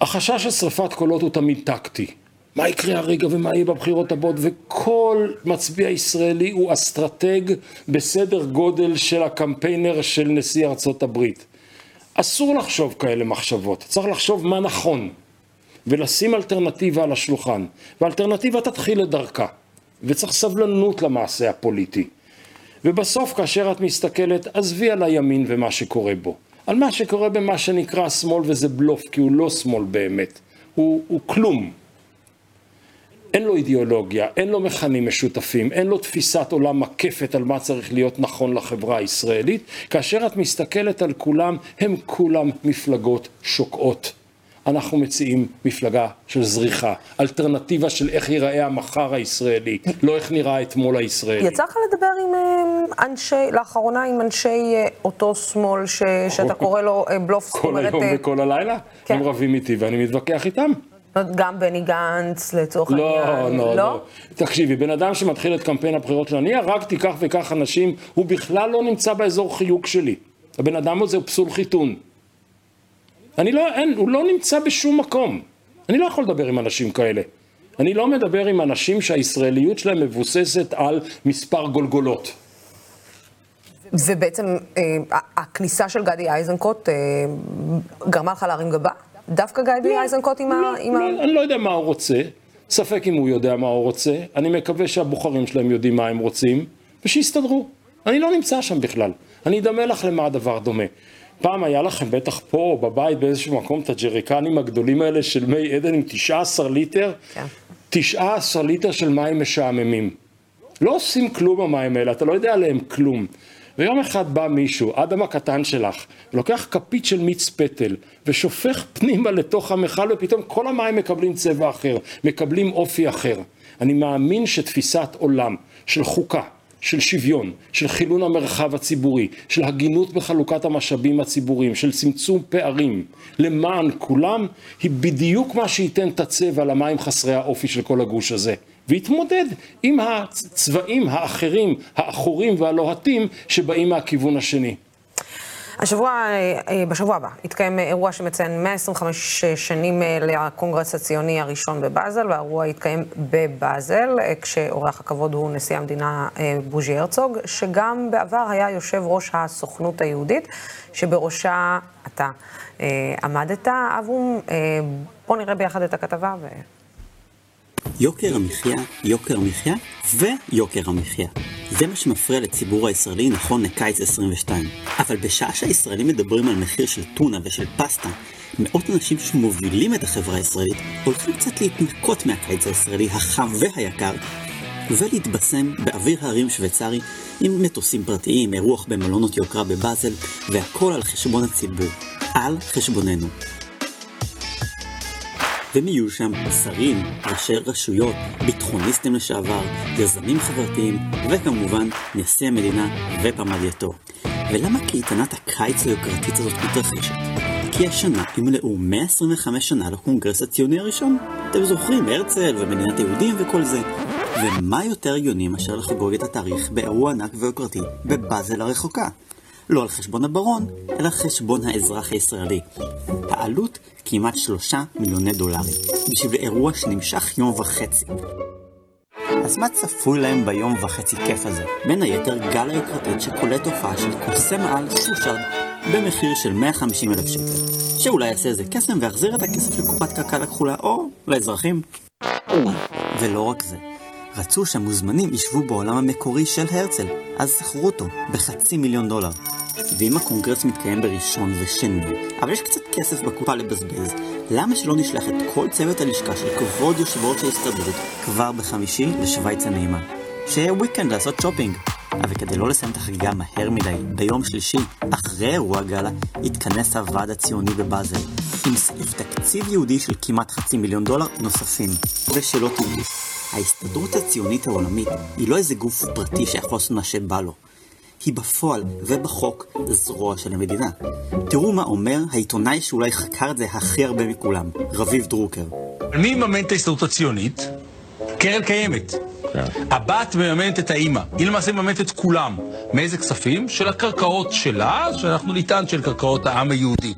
החשש של שרפת קולות הוא תמיד טקטי. מה יקרה הרגע ומה יהיה בבחירות הבאות, וכל מצביע ישראלי הוא אסטרטג בסדר גודל של הקמפיינר של נשיא ארצות הברית. אסור לחשוב כאלה מחשבות, צריך לחשוב מה נכון, ולשים אלטרנטיבה על השולחן, והאלטרנטיבה תתחיל את דרכה. וצריך סבלנות למעשה הפוליטי. ובסוף כאשר את מסתכלת, עזבי על הימין ומה שקורה בו. על מה שקורה במה שנקרא שמאל וזה בלוף, כי הוא לא שמאל באמת, הוא, הוא כלום. אין לו אידיאולוגיה, אין לו מכנים משותפים, אין לו תפיסת עולם מקפת על מה צריך להיות נכון לחברה הישראלית. כאשר את מסתכלת על כולם, הם כולם מפלגות שוקעות. אנחנו מציעים מפלגה של זריחה, אלטרנטיבה של איך ייראה המחר הישראלי, לא איך נראה אתמול הישראלי. יצא לך לדבר עם אה, אנשי, לאחרונה עם אנשי אה, אותו שמאל ש, שאתה קורא לו אה, בלוף, כל אומרת, היום וכל הלילה? כן. הם רבים איתי ואני מתווכח איתם. גם בני גנץ לצורך לא, העניין. לא, לא, לא. תקשיבי, בן אדם שמתחיל את קמפיין הבחירות שלו, אני הרגתי כך וכך אנשים, הוא בכלל לא נמצא באזור חיוג שלי. הבן אדם הזה הוא פסול חיתון. אני לא, אין, הוא לא נמצא בשום מקום. אני לא יכול לדבר עם אנשים כאלה. אני לא מדבר עם אנשים שהישראליות שלהם מבוססת על מספר גולגולות. ובעצם אה, הכניסה של גדי איזנקוט אה, גרמה לך להרים גבה? דווקא גדי לא, איזנקוט עם לא, ה... עם לא, ה... אני לא יודע מה הוא רוצה, ספק אם הוא יודע מה הוא רוצה, אני מקווה שהבוחרים שלהם יודעים מה הם רוצים, ושיסתדרו. אני לא נמצא שם בכלל. אני אדמה לך למה הדבר דומה. פעם היה לכם בטח פה בבית באיזשהו מקום את הג'ריקנים הגדולים האלה של מי עדן עם 19 ליטר, כן. 19 ליטר של מים משעממים. לא עושים כלום המים האלה, אתה לא יודע עליהם כלום. ויום אחד בא מישהו, אדם הקטן שלך, לוקח כפית של מיץ פטל ושופך פנימה לתוך המכל ופתאום כל המים מקבלים צבע אחר, מקבלים אופי אחר. אני מאמין שתפיסת עולם של חוקה, של שוויון, של חילון המרחב הציבורי, של הגינות בחלוקת המשאבים הציבוריים, של צמצום פערים למען כולם, היא בדיוק מה שייתן את הצבע למים חסרי האופי של כל הגוש הזה. ויתמודד עם הצבעים האחרים, העכורים והלוהטים שבאים מהכיוון השני. השבוע, אה, אה, בשבוע הבא, יתקיים אירוע שמציין 125 שנים אה, לקונגרס הציוני הראשון בבאזל, והאירוע יתקיים בבאזל, כשאורח הכבוד הוא נשיא המדינה בוז'י הרצוג, שגם בעבר היה יושב ראש הסוכנות היהודית, שבראשה אתה עמדת. אברום, בוא נראה ביחד את הכתבה ו... יוקר המחיה, יוקר המחיה ויוקר המחיה. זה מה שמפריע לציבור הישראלי נכון לקיץ 22. אבל בשעה שהישראלים מדברים על מחיר של טונה ושל פסטה, מאות אנשים שמובילים את החברה הישראלית הולכים קצת להתנקות מהקיץ הישראלי החם והיקר ולהתבשם באוויר הרים שוויצרי עם מטוסים פרטיים, אירוח במלונות יוקרה בבאזל והכל על חשבון הציבור, על חשבוננו. והם יהיו שם שרים, ראשי רשויות, ביטחוניסטים לשעבר, יזמים חברתיים, וכמובן נשיא המדינה ופמלייתו. ולמה קייטנת הקיץ היוקרתית הזאת מתרחשת? כי השנה ימלאו 125 שנה לקונגרס הציוני הראשון. אתם זוכרים, הרצל ומדינת היהודים וכל זה. ומה יותר הגיוני מאשר לחגוג את התאריך באירוע ענק ויוקרתי בבאזל הרחוקה? לא על חשבון הברון, אלא על חשבון האזרח הישראלי. העלות כמעט שלושה מיליוני דולרים, בשביל אירוע שנמשך יום וחצי. אז מה צפוי להם ביום וחצי כיף הזה? בין היתר גל היוקרתית שקולט הופעה של קוסם על סושארד במחיר של 150 אלף שקל, שאולי יעשה איזה קסם ויחזיר את הכסף לקופת קק"ל הכחולה או לאזרחים. ולא רק זה, רצו שהמוזמנים ישבו באולם המקורי של הרצל, אז שכרו אותו בחצי מיליון דולר. ואם הקונגרס מתקיים בראשון ושני, אבל יש קצת כסף בקופה לבזבז, למה שלא נשלח את כל צוות הלשכה של כבוד יושב ראש ההסתדרות כבר בחמישי לשוויץ הנעימה? שיהיה weekend לעשות שופינג. אבל כדי לא לסיים את החגיגה מהר מדי, ביום שלישי, אחרי אירוע גאלה, התכנס הוועד הציוני בבאזל, עם סעיף תקציב יהודי של כמעט חצי מיליון דולר נוספים. ושלא תראו, ההסתדרות הציונית העולמית היא לא איזה גוף פרטי שיכול לעשות מה שבא לו. היא בפועל ובחוק זרוע של המדינה. תראו מה אומר העיתונאי שאולי חקר את זה הכי הרבה מכולם, רביב דרוקר. מי מממן את ההסתדרות הציונית? קרן קיימת. הבת מממנת את האימא, היא למעשה מממנת את כולם. מאיזה כספים? של הקרקעות שלה, שאנחנו נטען של קרקעות העם היהודי.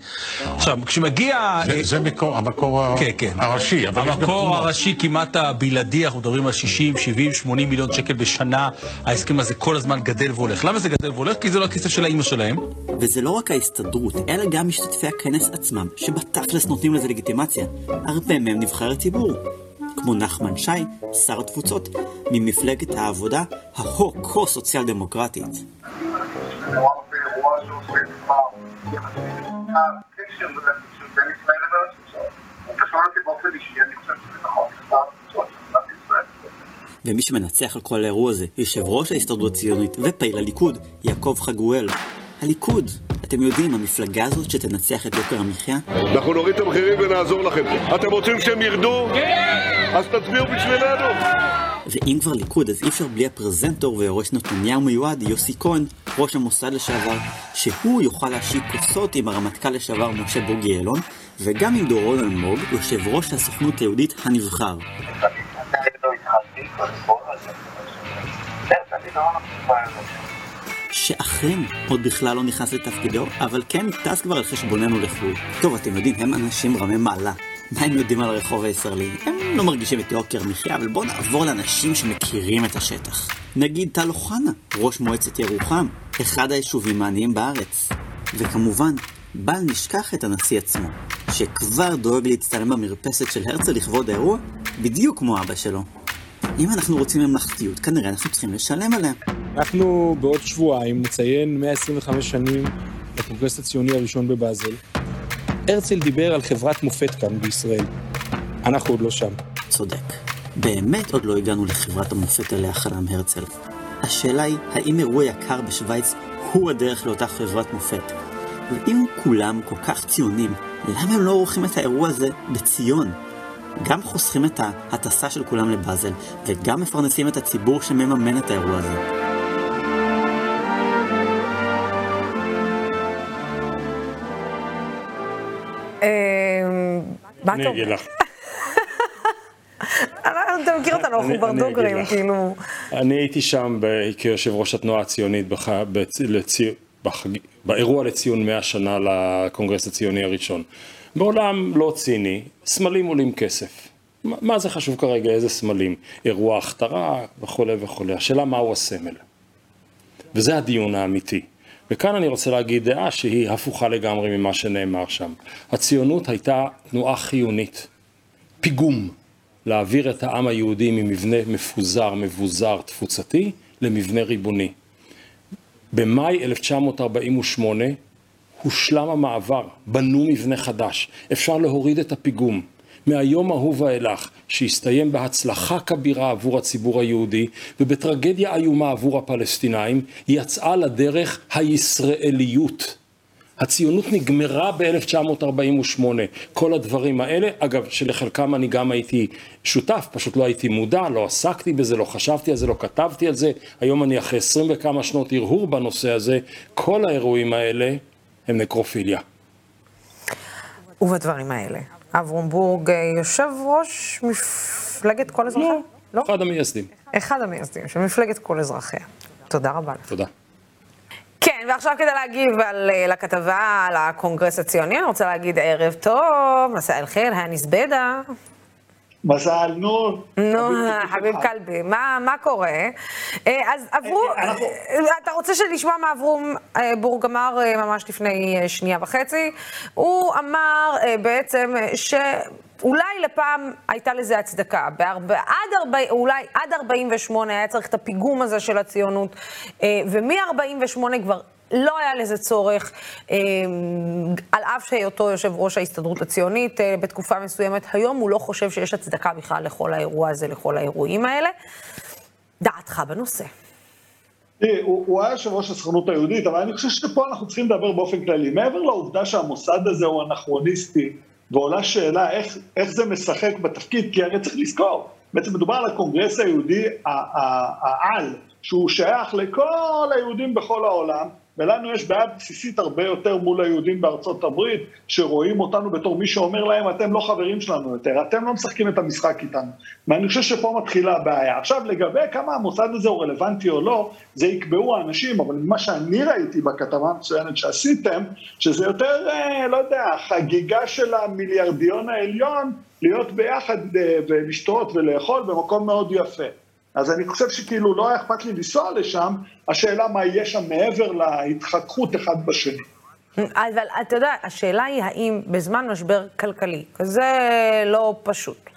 עכשיו, כשמגיע... זה, זה מקור, המקור כן, כן. הראשי, המקור. הראשי כמעט הבלעדי, אנחנו מדברים על 60, 70, 80 מיליון שקל בשנה. ההסכם הזה כל הזמן גדל והולך. למה זה גדל והולך? כי זה לא הכסף של האימא שלהם. וזה לא רק ההסתדרות, אלא גם משתתפי הכנס עצמם, שבתכלס נותנים לזה לגיטימציה. הרבה מהם נבחרי ציבור. כמו נחמן שי, שר התפוצות, ממפלגת העבודה ההו-כה סוציאל דמוקרטית. ומי שמנצח על כל האירוע הזה, יושב ראש ההסתדרות הציונית ופעיל הליכוד, יעקב חגואל. הליכוד, אתם יודעים, המפלגה הזאת שתנצח את יוקר המחיה? אנחנו נוריד את המחירים ונעזור לכם. אתם רוצים שהם ירדו? אז תצביעו בשבילנו. ואם כבר ליכוד, אז אי אפשר בלי הפרזנטור ויורש נתניהו מיועד, יוסי כהן, ראש המוסד לשעבר, שהוא יוכל להשיק כוסות עם הרמטכ"ל לשעבר משה בוגי יעלון, וגם עם דורון אלמוג, יושב ראש הסוכנות היהודית הנבחר. אני לא התחלתי, שאכן עוד בכלל לא נכנס לתפקידו, אבל כן טס כבר על חשבוננו לחו"ל. טוב, אתם יודעים, הם אנשים רמי מעלה. מה הם יודעים על הרחוב הישראלי? הם לא מרגישים את יוקר המחיה, אבל בואו נעבור לאנשים שמכירים את השטח. נגיד טל אוחנה, ראש מועצת ירוחם, אחד היישובים העניים בארץ. וכמובן, בל נשכח את הנשיא עצמו, שכבר דואג להצטלם במרפסת של הרצל לכבוד האירוע, בדיוק כמו אבא שלו. אם אנחנו רוצים ממלכתיות, כנראה אנחנו צריכים לשלם עליה. אנחנו בעוד שבועיים נציין 125 שנים לקונגרס הציוני הראשון בבאזל. הרצל דיבר על חברת מופת כאן בישראל. אנחנו עוד לא שם. צודק. באמת עוד לא הגענו לחברת המופת עליה חלם הרצל. השאלה היא, האם אירוע יקר בשוויץ הוא הדרך לאותה חברת מופת? ואם כולם כל כך ציונים, למה הם לא עורכים את האירוע הזה בציון? גם חוסכים את ההטסה של כולם לבאזל, וגם מפרנסים את הציבור שמממן את האירוע הזה. מה אני אתה אגיד אומר? לך. אתה מכיר אותנו, אנחנו אני- אני אגיד לך. כאילו... אני הייתי שם כיושב ראש התנועה הציונית. באירוע לציון 100 שנה לקונגרס הציוני הראשון. בעולם לא ציני, סמלים עולים כסף. מה- מה זה חשוב כרגע, איזה סמלים? אירוע הכתרה וכולי וכולי. השאלה מהו הסמל. וזה הדיון האמיתי. וכאן אני רוצה להגיד דעה שהיא הפוכה לגמרי ממה שנאמר שם. הציונות הייתה תנועה חיונית, פיגום, להעביר את העם היהודי ממבנה מפוזר, מבוזר, תפוצתי, למבנה ריבוני. במאי 1948 הושלם המעבר, בנו מבנה חדש, אפשר להוריד את הפיגום. מהיום ההוא ואילך, שהסתיים בהצלחה כבירה עבור הציבור היהודי ובטרגדיה איומה עבור הפלסטינאים, יצאה לדרך הישראליות. הציונות נגמרה ב-1948, כל הדברים האלה, אגב, שלחלקם אני גם הייתי שותף, פשוט לא הייתי מודע, לא עסקתי בזה, לא חשבתי על זה, לא כתבתי על זה, היום אני אחרי עשרים וכמה שנות הרהור בנושא הזה, כל האירועים האלה הם נקרופיליה. ובדברים האלה. אברום בורג, אה, יושב ראש מפלגת כל אזרחיה? לא, אחד המייסדים. אחד המייסדים של מפלגת כל אזרחיה. תודה רבה לך. תודה. כן, ועכשיו כדי להגיב על, אה, לכתבה על הקונגרס הציוני, אני רוצה להגיד ערב טוב, מסע אל חיר, הנסבדה. מזל, נו. נו, חביב כלבי, מה, מה קורה? אה, אז עברו, אנחנו- אה, אתה רוצה שנשמע מה עברו אה, בורגמר אה, ממש לפני אה, שנייה וחצי? הוא אמר אה, בעצם אה, ש... אולי לפעם הייתה לזה הצדקה, בארבע, עד, ארבע, אולי עד 48 היה צריך את הפיגום הזה של הציונות, אה, ומ-48 כבר לא היה לזה צורך, אה, על אף שהיותו יושב ראש ההסתדרות הציונית אה, בתקופה מסוימת, היום הוא לא חושב שיש הצדקה בכלל לכל האירוע הזה, לכל האירועים האלה. דעתך בנושא. תראי, הוא, הוא היה יושב ראש הסוכנות היהודית, אבל אני חושב שפה אנחנו צריכים לדבר באופן כללי. מעבר לעובדה שהמוסד הזה הוא אנכרוניסטי, ועולה שאלה איך, איך זה משחק בתפקיד, כי הרי צריך לזכור, בעצם מדובר על הקונגרס היהודי העל, שהוא שייך לכל היהודים בכל העולם, ולנו יש בעיה בסיסית הרבה יותר מול היהודים בארצות הברית, שרואים אותנו בתור מי שאומר להם, אתם לא חברים שלנו יותר, אתם לא משחקים את המשחק איתנו. ואני חושב שפה מתחילה הבעיה. עכשיו, לגבי כמה המוסד הזה הוא רלוונטי או לא, זה יקבעו האנשים, אבל ממה שאני ראיתי בכתבה המצוינת שעשיתם, שזה יותר, אה, לא יודע, חגיגה של המיליארדיון העליון, להיות ביחד אה, ולשתות ולאכול במקום מאוד יפה. אז אני חושב שכאילו לא היה אכפת לי לנסוע לשם, השאלה מה יהיה שם מעבר להתחככות אחד בשני. אבל אתה יודע, השאלה היא האם בזמן משבר כלכלי, כזה לא פשוט,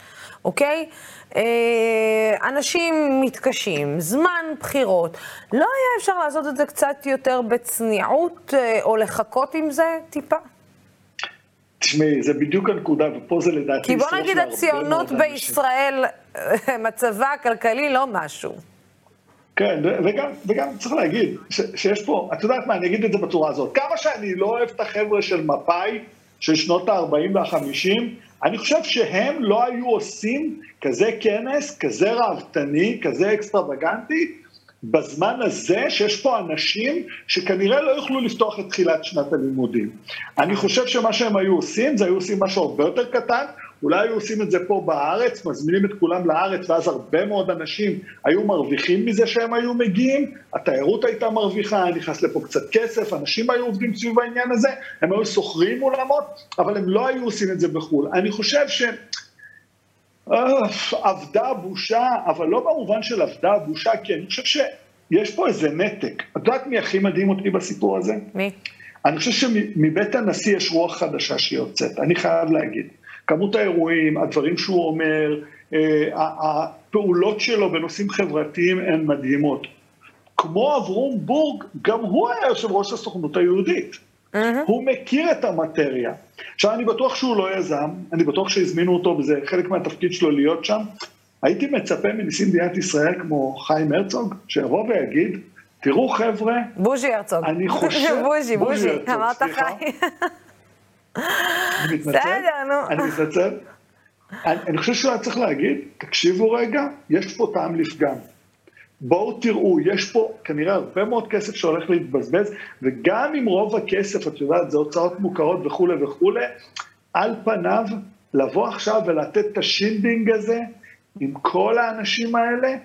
אוקיי? אה, אנשים מתקשים, זמן בחירות, לא היה אפשר לעשות את זה קצת יותר בצניעות, אה, או לחכות עם זה טיפה? תשמעי, זה בדיוק הנקודה, ופה זה לדעתי... כי בוא נגיד הציונות מאוד אנשים. מצבה הכלכלי לא משהו. כן, וגם, וגם צריך להגיד ש, שיש פה, את יודעת מה, אני אגיד את זה בצורה הזאת, כמה שאני לא אוהב את החבר'ה של מפא"י, של שנות ה-40 וה-50, אני חושב שהם לא היו עושים כזה כנס, כזה ראוותני, כזה אקסטרווגנטי, בזמן הזה שיש פה אנשים שכנראה לא יוכלו לפתוח את תחילת שנת הלימודים. אני חושב שמה שהם היו עושים, זה היו עושים משהו הרבה יותר קטן, אולי היו עושים את זה פה בארץ, מזמינים את כולם לארץ, ואז הרבה מאוד אנשים היו מרוויחים מזה שהם היו מגיעים, התיירות הייתה מרוויחה, נכנס לפה קצת כסף, אנשים היו עובדים סביב העניין הזה, הם היו שוכרים אולמות, אבל הם לא היו עושים את זה בחו"ל. אני חושב ש... אוף, אבדה הבושה, אבל לא במובן של אבדה הבושה, כי אני חושב שיש פה איזה נתק. את יודעת מי הכי מדהים אותי בסיפור הזה? מי? אני חושב שמבית הנשיא יש רוח חדשה שיוצאת, אני חייב להגיד. כמות האירועים, הדברים שהוא אומר, אה, הפעולות שלו בנושאים חברתיים הן מדהימות. כמו אברום בורג, גם הוא היה יושב ראש הסוכנות היהודית. הוא מכיר את המטריה. עכשיו, אני בטוח שהוא לא יזם, אני בטוח שהזמינו אותו, וזה חלק מהתפקיד שלו להיות שם. הייתי מצפה מנשיא מדינת ישראל כמו חיים הרצוג, שיבוא ויגיד, תראו חבר'ה, בוז'י הרצוג. אני חושב... בוז'י, בוז'י, הרצוג, אמרת סליחה. חי. אני מתנצל, בסדר, נו. אני מתנצל. אני, אני חושב שהוא היה צריך להגיד, תקשיבו רגע, יש פה טעם לפגם. בואו תראו, יש פה כנראה הרבה מאוד כסף שהולך להתבזבז, וגם אם רוב הכסף, את יודעת, זה הוצאות מוכרות וכולי וכולי, על פניו, לבוא עכשיו ולתת את ה shindig הזה עם כל האנשים האלה,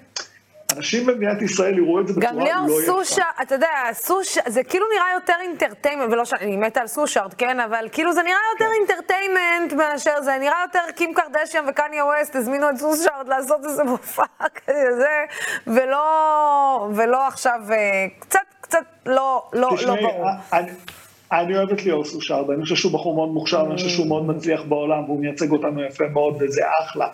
אנשים במדינת ישראל יראו את זה בצורה גם לא ליאור יפה. סושרד, אתה יודע, סושרד, זה כאילו נראה יותר entertainment, ולא שאני מתה על סושרד, כן, אבל כאילו זה נראה יותר כן. entertainment מאשר זה, נראה יותר קים קרדשיאן וקניה ווסט הזמינו את סושרד לעשות איזה מופע כזה, ולא, ולא עכשיו, אה, קצת, קצת לא, לא, לא ברור. אני, אני אוהב את ליאור סושרד, אני חושב שהוא בחור מאוד מוכשר, אני חושב שהוא מאוד מצליח בעולם, והוא מייצג אותנו יפה מאוד, וזה אחלה.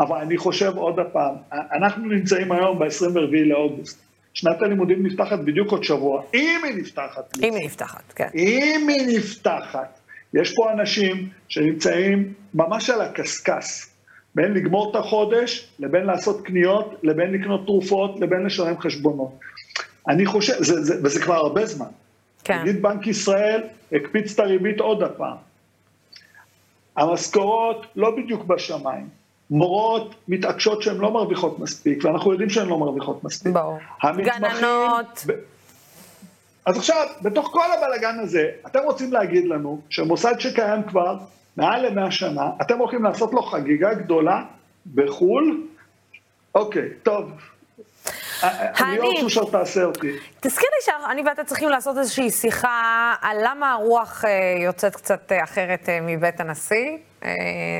אבל אני חושב עוד פעם, אנחנו נמצאים היום ב-24 לאוגוסט. שנת הלימודים נפתחת בדיוק עוד שבוע, אם היא נפתחת. אם היא נפתחת, כן. אם היא נפתחת. יש פה אנשים שנמצאים ממש על הקשקש, בין לגמור את החודש, לבין לעשות קניות, לבין לקנות תרופות, לבין לשלם חשבונות. אני חושב, זה, זה, וזה כבר הרבה זמן. כן. נגיד בנק ישראל הקפיץ את הריבית עוד הפעם. המשכורות לא בדיוק בשמיים. מורות מתעקשות שהן לא מרוויחות מספיק, ואנחנו יודעים שהן לא מרוויחות מספיק. ברור. גננות. ב... אז עכשיו, בתוך כל הבלגן הזה, אתם רוצים להגיד לנו שמוסד שקיים כבר מעל למאה שנה, אתם הולכים לעשות לו חגיגה גדולה בחו"ל? אוקיי, טוב. ליאור שושר תעשה אותי. תזכיר לי שאני ואתה צריכים לעשות איזושהי שיחה על למה הרוח אה, יוצאת קצת אה, אחרת אה, מבית הנשיא.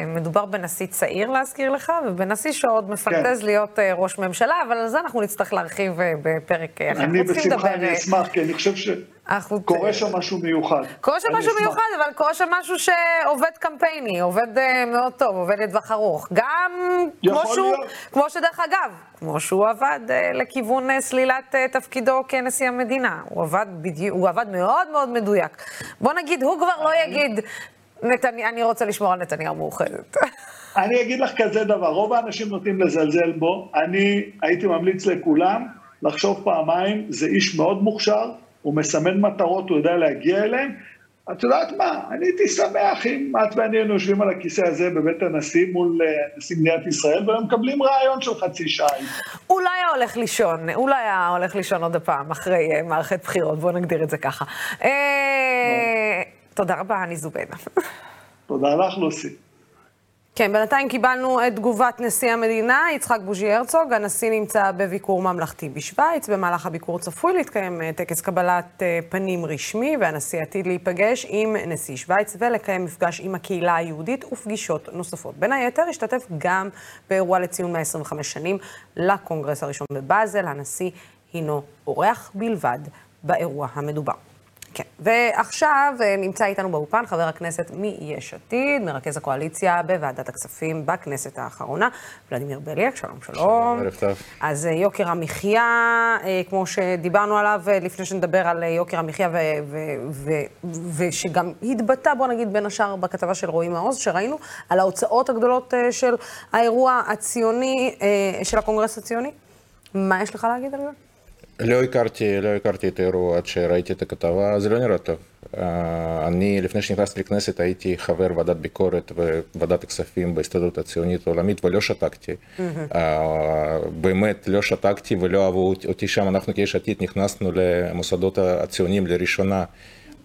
מדובר בנשיא צעיר להזכיר לך, ובנשיא שעוד מפנטז כן. להיות ראש ממשלה, אבל על זה אנחנו נצטרך להרחיב בפרק אחר. אני בשמחה, אני אשמח, כי אני חושב ש... קורה שם משהו מיוחד. קורה שם משהו מיוחד, אבל קורה שם משהו שעובד קמפייני, עובד מאוד טוב, עובד לטווח ארוך. גם כמו שהוא, כמו שדרך אגב, כמו שהוא עבד לכיוון סלילת תפקידו כנשיא המדינה. הוא עבד, בדיוק, הוא עבד מאוד מאוד מדויק. בוא נגיד, הוא כבר לא יגיד, נתני, אני רוצה לשמור על נתניהו מאוחדת. אני אגיד לך כזה דבר, רוב האנשים נוטים לזלזל בו, אני הייתי ממליץ לכולם לחשוב פעמיים, זה איש מאוד מוכשר, הוא מסמן מטרות, הוא יודע להגיע אליהן. את יודעת מה, אני הייתי שמח אם את ואני היינו יושבים על הכיסא הזה בבית הנשיא מול אה, נשיא מדינת ישראל, והם מקבלים רעיון של חצי שעה. לא היה הולך לישון, לא היה הולך לישון עוד הפעם אחרי אה, מערכת בחירות, בואו נגדיר את זה ככה. תודה רבה, אני זובנה. תודה לך, לוסי. כן, בינתיים קיבלנו את תגובת נשיא המדינה, יצחק בוז'י הרצוג. הנשיא נמצא בביקור ממלכתי בשוויץ. במהלך הביקור צפוי להתקיים אה, טקס קבלת אה, פנים רשמי, והנשיא עתיד להיפגש עם נשיא שוויץ ולקיים מפגש עם הקהילה היהודית ופגישות נוספות. בין היתר השתתף גם באירוע לציון 125 שנים לקונגרס הראשון בבאזל. הנשיא הינו אורח בלבד באירוע המדובר. כן. ועכשיו אה, נמצא איתנו באופן חבר הכנסת מיש עתיד, מרכז הקואליציה בוועדת הכספים בכנסת האחרונה, ולדימיר בליאק, שלום שלום. ערב טוב. אז אה, יוקר המחיה, אה, כמו שדיברנו עליו לפני שנדבר על יוקר המחיה, ושגם התבטא, בוא נגיד, בין השאר בכתבה של רועי מעוז, שראינו, על ההוצאות הגדולות של האירוע הציוני, של הקונגרס הציוני. מה יש לך להגיד על זה? לא הכרתי, לא הכרתי את האירוע עד שראיתי את הכתבה, זה לא נראה טוב. אני, לפני שנכנסתי לכנסת, הייתי חבר ועדת ביקורת וועדת הכספים בהסתדרות הציונית העולמית, ולא שתקתי. באמת, לא שתקתי ולא אהבו אותי שם. אנחנו כיש עתיד נכנסנו למוסדות הציוניים לראשונה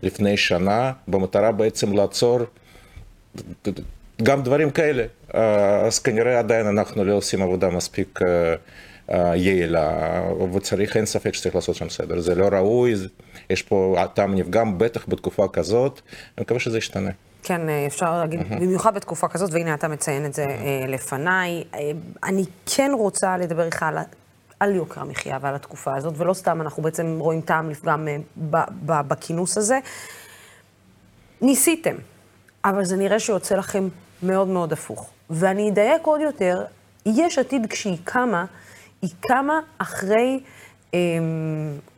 לפני שנה, במטרה בעצם לעצור גם דברים כאלה. אז כנראה עדיין אנחנו לא עושים עבודה מספיק... יעילה, וצריך, אין ספק שצריך לעשות שם סדר. זה לא ראוי, יש פה טעם נפגם, בטח בתקופה כזאת, אני מקווה שזה ישתנה. כן, אפשר להגיד, mm-hmm. במיוחד בתקופה כזאת, והנה אתה מציין את זה mm-hmm. לפניי. אני כן רוצה לדבר איתך על, על יוקר המחיה ועל התקופה הזאת, ולא סתם אנחנו בעצם רואים טעם לפגם בכינוס הזה. ניסיתם, אבל זה נראה שיוצא לכם מאוד מאוד הפוך. ואני אדייק עוד יותר, יש עתיד כשהיא קמה, היא קמה אחרי אה,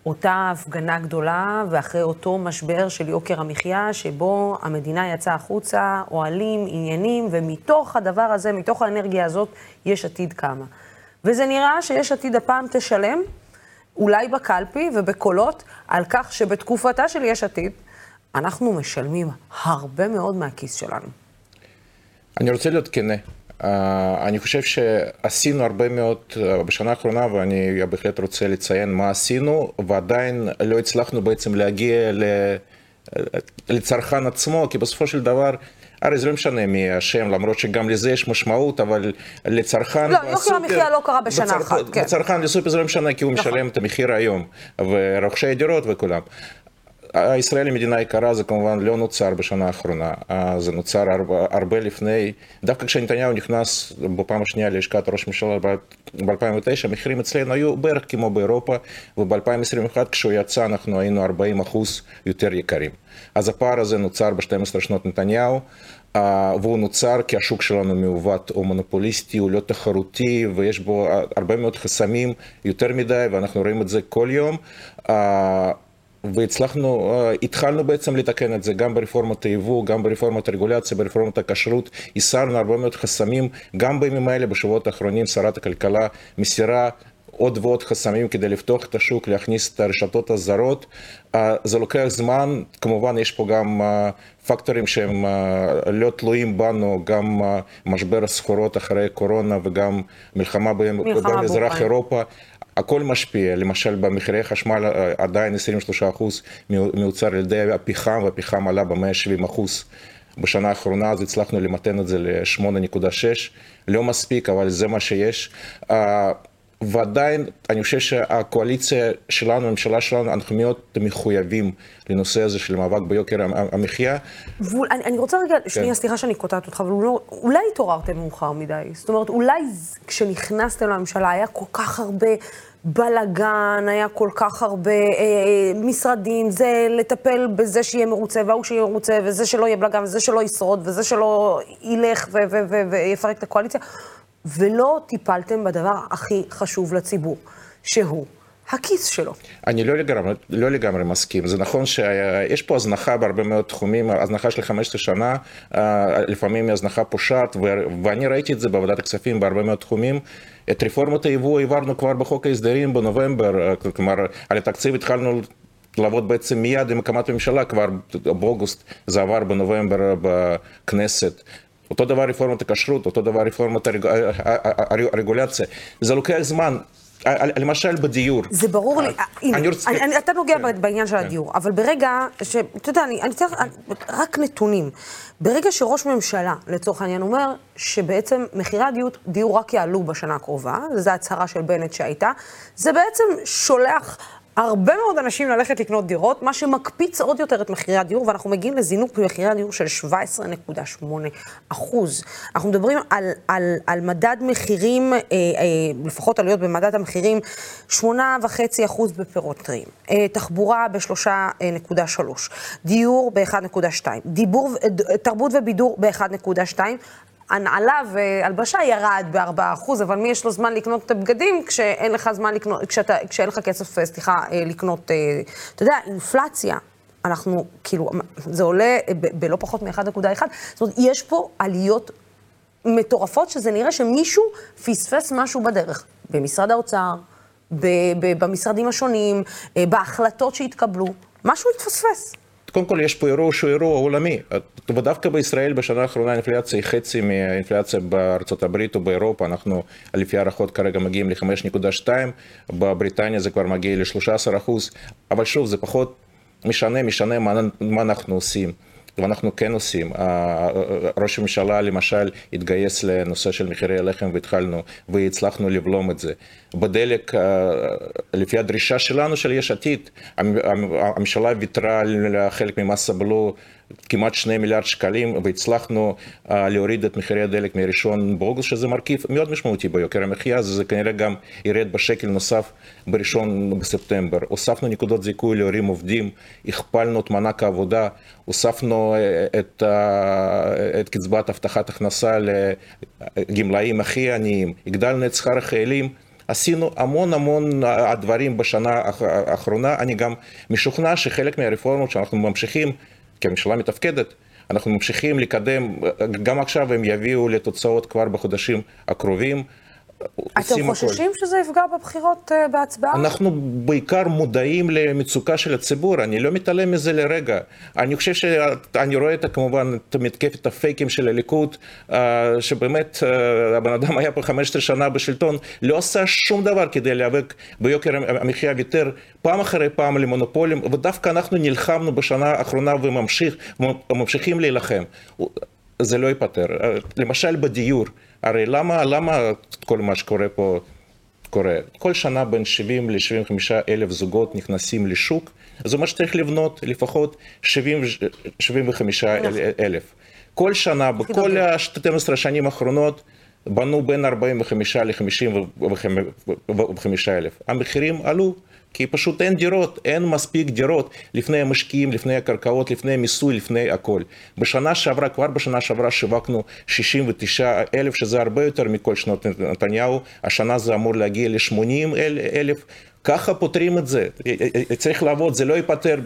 אותה הפגנה גדולה ואחרי אותו משבר של יוקר המחיה, שבו המדינה יצאה החוצה, אוהלים, עניינים, ומתוך הדבר הזה, מתוך האנרגיה הזאת, יש עתיד קמה. וזה נראה שיש עתיד הפעם תשלם, אולי בקלפי ובקולות, על כך שבתקופתה של יש עתיד, אנחנו משלמים הרבה מאוד מהכיס שלנו. אני רוצה להיות כנה. אה, אני חושב שעשינו הרבה מאוד אה, בשנה האחרונה ואני בהחלט רוצה לציין מה עשינו ועדיין לא הצלחנו בעצם להגיע לצרכן עצמו כי בסופו של דבר הרי זה לא משנה מי אשם, למרות שגם לזה יש משמעות, אבל לצרכן לא, יוקר המחיה לא קרה בשנה אחת, כן. לצרכן לסופר זה לא משנה, כי הוא נכון. משלם את המחיר היום, ורוכשי הדירות וכולם. ישראל היא מדינה יקרה, זה כמובן לא נוצר בשנה האחרונה, זה נוצר הרבה, לפני, דווקא כשנתניהו נכנס בפעם השנייה ללשכת ראש הממשלה ב-2009, המחירים אצלנו היו בערך כמו באירופה, וב-2021 כשהוא יצא אנחנו היינו 40 אחוז יותר יקרים. אז הפער הזה נוצר ב-12 שנות נתניהו, והוא נוצר כי השוק שלנו מעוות או מונופוליסטי, הוא לא תחרותי ויש בו הרבה מאוד חסמים, יותר מדי, ואנחנו רואים את זה כל יום. והצלחנו, התחלנו בעצם לתקן את זה גם ברפורמת היבוא, גם ברפורמת הרגולציה, ברפורמת הכשרות, הסרנו הרבה מאוד חסמים, גם בימים האלה, בשבועות האחרונים, שרת הכלכלה מסירה עוד ועוד חסמים כדי לפתוח את השוק, להכניס את הרשתות הזרות. זה לוקח זמן, כמובן יש פה גם פקטורים שהם לא תלויים בנו, גם משבר הסחורות אחרי קורונה וגם מלחמה במזרח אירופה. הכל משפיע, למשל במחירי חשמל אה, עדיין 23% מיוצר על ידי הפחם, והפחם עלה ב-170%. בשנה האחרונה אז הצלחנו למתן את זה ל-8.6, לא מספיק, אבל זה מה שיש. ועדיין אני חושב שהקואליציה שלנו, הממשלה שלנו, אנחנו מאוד מחויבים לנושא הזה של מאבק ביוקר המחיה. ואני אני רוצה רגע, כן. שנייה, סליחה שאני קוטעת אותך, אבל לא, אולי התעוררתם מאוחר מדי. זאת אומרת, אולי כשנכנסתם לממשלה היה כל כך הרבה בלאגן, היה כל כך הרבה אה, אה, משרדים, זה לטפל בזה שיהיה מרוצה, והוא שיהיה מרוצה, וזה שלא יהיה בלאגן, וזה שלא ישרוד, וזה שלא ילך ויפרק את הקואליציה, ולא טיפלתם בדבר הכי חשוב לציבור, שהוא הכיס שלו. אני לא לגמרי, לא לגמרי מסכים. זה נכון שיש פה הזנחה בהרבה מאוד תחומים, הזנחה של 15 שנה, אה, לפעמים היא הזנחה פושעת, ואני ראיתי את זה בוועדת הכספים בהרבה מאוד תחומים. את רפורמות היבוא העברנו כבר בחוק ההסדרים בנובמבר, אה, כלומר, על התקציב התחלנו לעבוד בעצם מיד עם הקמת הממשלה, כבר באוגוסט זה עבר בנובמבר בכנסת. אותו דבר רפורמת הכשרות, אותו דבר רפורמת הרגולציה. זה לוקח זמן. למשל בדיור. זה ברור לי, הנה, אתה נוגע כן. בעניין של כן. הדיור, אבל ברגע ש... אתה יודע, אני צריך רק נתונים. ברגע שראש ממשלה, לצורך העניין, אומר שבעצם מחירי הדיור רק יעלו בשנה הקרובה, וזו הצהרה של בנט שהייתה, זה בעצם שולח הרבה מאוד אנשים ללכת לקנות דירות, מה שמקפיץ עוד יותר את מחירי הדיור, ואנחנו מגיעים לזינוק במחירי הדיור של 17.8 אחוז. אנחנו מדברים על, על, על מדד מחירים, אה, אה, לפחות עלויות במדד המחירים, 8.5 אחוז בפירות טריים, אה, תחבורה ב-3.3, דיור ב-1.2, תרבות ובידור ב-1.2, הנעלה והלבשה ירד ב-4%, אבל מי יש לו זמן לקנות את הבגדים כשאין לך זמן לקנות, כשאתה, כשאין לך כסף, אה, סליחה, אה, לקנות, אה, אתה יודע, אינפלציה. אנחנו, כאילו, זה עולה בלא פחות מ-1.1. זאת אומרת, יש פה עליות מטורפות, שזה נראה שמישהו פספס משהו בדרך. במשרד האוצר, במשרדים השונים, בהחלטות שהתקבלו, משהו התפספס. קודם כל יש פה אירוע שהוא אירוע עולמי, ודווקא בישראל בשנה האחרונה האינפלציה היא חצי מהאינפלציה בארצות הברית או באירופה, אנחנו לפי הערכות כרגע מגיעים ל-5.2, בבריטניה זה כבר מגיע ל-13%, אבל שוב זה פחות משנה, משנה מה, מה אנחנו עושים. ואנחנו כן עושים. ראש הממשלה למשל התגייס לנושא של מחירי הלחם והתחלנו, והצלחנו לבלום את זה. בדלק, לפי הדרישה שלנו, של יש עתיד, הממשלה ויתרה על חלק ממס הבלו כמעט שני מיליארד שקלים, והצלחנו uh, להוריד את מחירי הדלק מראשון באוגוסט, שזה מרכיב מאוד משמעותי ביוקר המחיה, אז זה כנראה גם ירד בשקל נוסף בראשון בספטמבר. הוספנו נקודות זיכוי להורים עובדים, הכפלנו את מענק העבודה, הוספנו uh, את, uh, את קצבת הבטחת הכנסה לגמלאים הכי עניים, הגדלנו את שכר החיילים. עשינו המון המון דברים בשנה האחרונה, אני גם משוכנע שחלק מהרפורמות שאנחנו ממשיכים כממשלה מתפקדת, אנחנו ממשיכים לקדם, גם עכשיו הם יביאו לתוצאות כבר בחודשים הקרובים. אתם חוששים הכל. שזה יפגע בבחירות uh, בהצבעה? אנחנו בעיקר מודעים למצוקה של הציבור, אני לא מתעלם מזה לרגע. אני חושב שאני רואה את, כמובן את מתקפת הפייקים של הליכוד, uh, שבאמת uh, הבן אדם היה פה 15 שנה בשלטון, לא עשה שום דבר כדי להיאבק ביוקר המחיה, ויתר פעם אחרי פעם למונופולים, ודווקא אנחנו נלחמנו בשנה האחרונה וממשיכים להילחם. זה לא ייפתר. למשל בדיור. הרי למה, למה כל מה שקורה פה קורה? כל שנה בין 70 ל-75 אלף זוגות נכנסים לשוק, זה אומר שצריך לבנות לפחות 70, 75 אלף. כל שנה, בכל ה-12 השנים האחרונות, בנו בין 45 ל-55 אלף. המחירים עלו. כי פשוט אין דירות, אין מספיק דירות לפני המשקיעים, לפני הקרקעות, לפני המיסוי, לפני הכל. בשנה שעברה, כבר בשנה שעברה שיווקנו 69 אלף, שזה הרבה יותר מכל שנות נתניהו, השנה זה אמור להגיע ל-80 אלף. ככה פותרים את זה. צריך לעבוד, זה לא ייפתר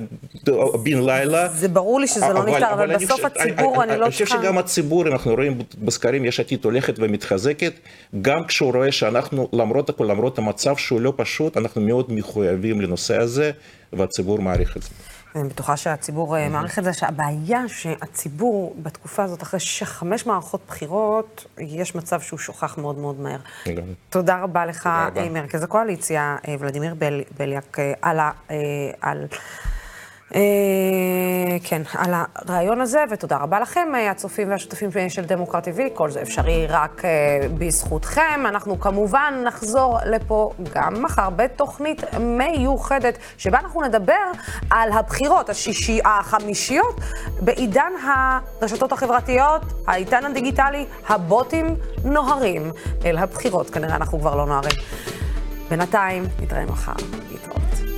בן לילה. זה ברור לי שזה לא נפתר, אבל, אבל בסוף הציבור, אני, אני לא צריכה... אני חושב שגם הציבור, אנחנו רואים בסקרים, יש עתיד הולכת ומתחזקת, גם כשהוא רואה שאנחנו, למרות הכל, למרות המצב שהוא לא פשוט, אנחנו מאוד מחויבים לנושא הזה, והציבור מעריך את זה. אני בטוחה שהציבור mm-hmm. מעריך את זה, שהבעיה שהציבור בתקופה הזאת, אחרי חמש מערכות בחירות, יש מצב שהוא שוכח מאוד מאוד מהר. תודה רבה לך, רבה. מרכז הקואליציה, ולדימיר בל, בליאק, על, על אה, כן, על הרעיון הזה, ותודה רבה לכם, אה, הצופים והשותפים של דמוקרט TV, כל זה אפשרי רק אה, בזכותכם. אנחנו כמובן נחזור לפה גם מחר בתוכנית מיוחדת, שבה אנחנו נדבר על הבחירות השישי, החמישיות בעידן הרשתות החברתיות, העידן הדיגיטלי, הבוטים נוהרים אל הבחירות. כנראה אנחנו כבר לא נוהרים. בינתיים, נתראה מחר. להתראות.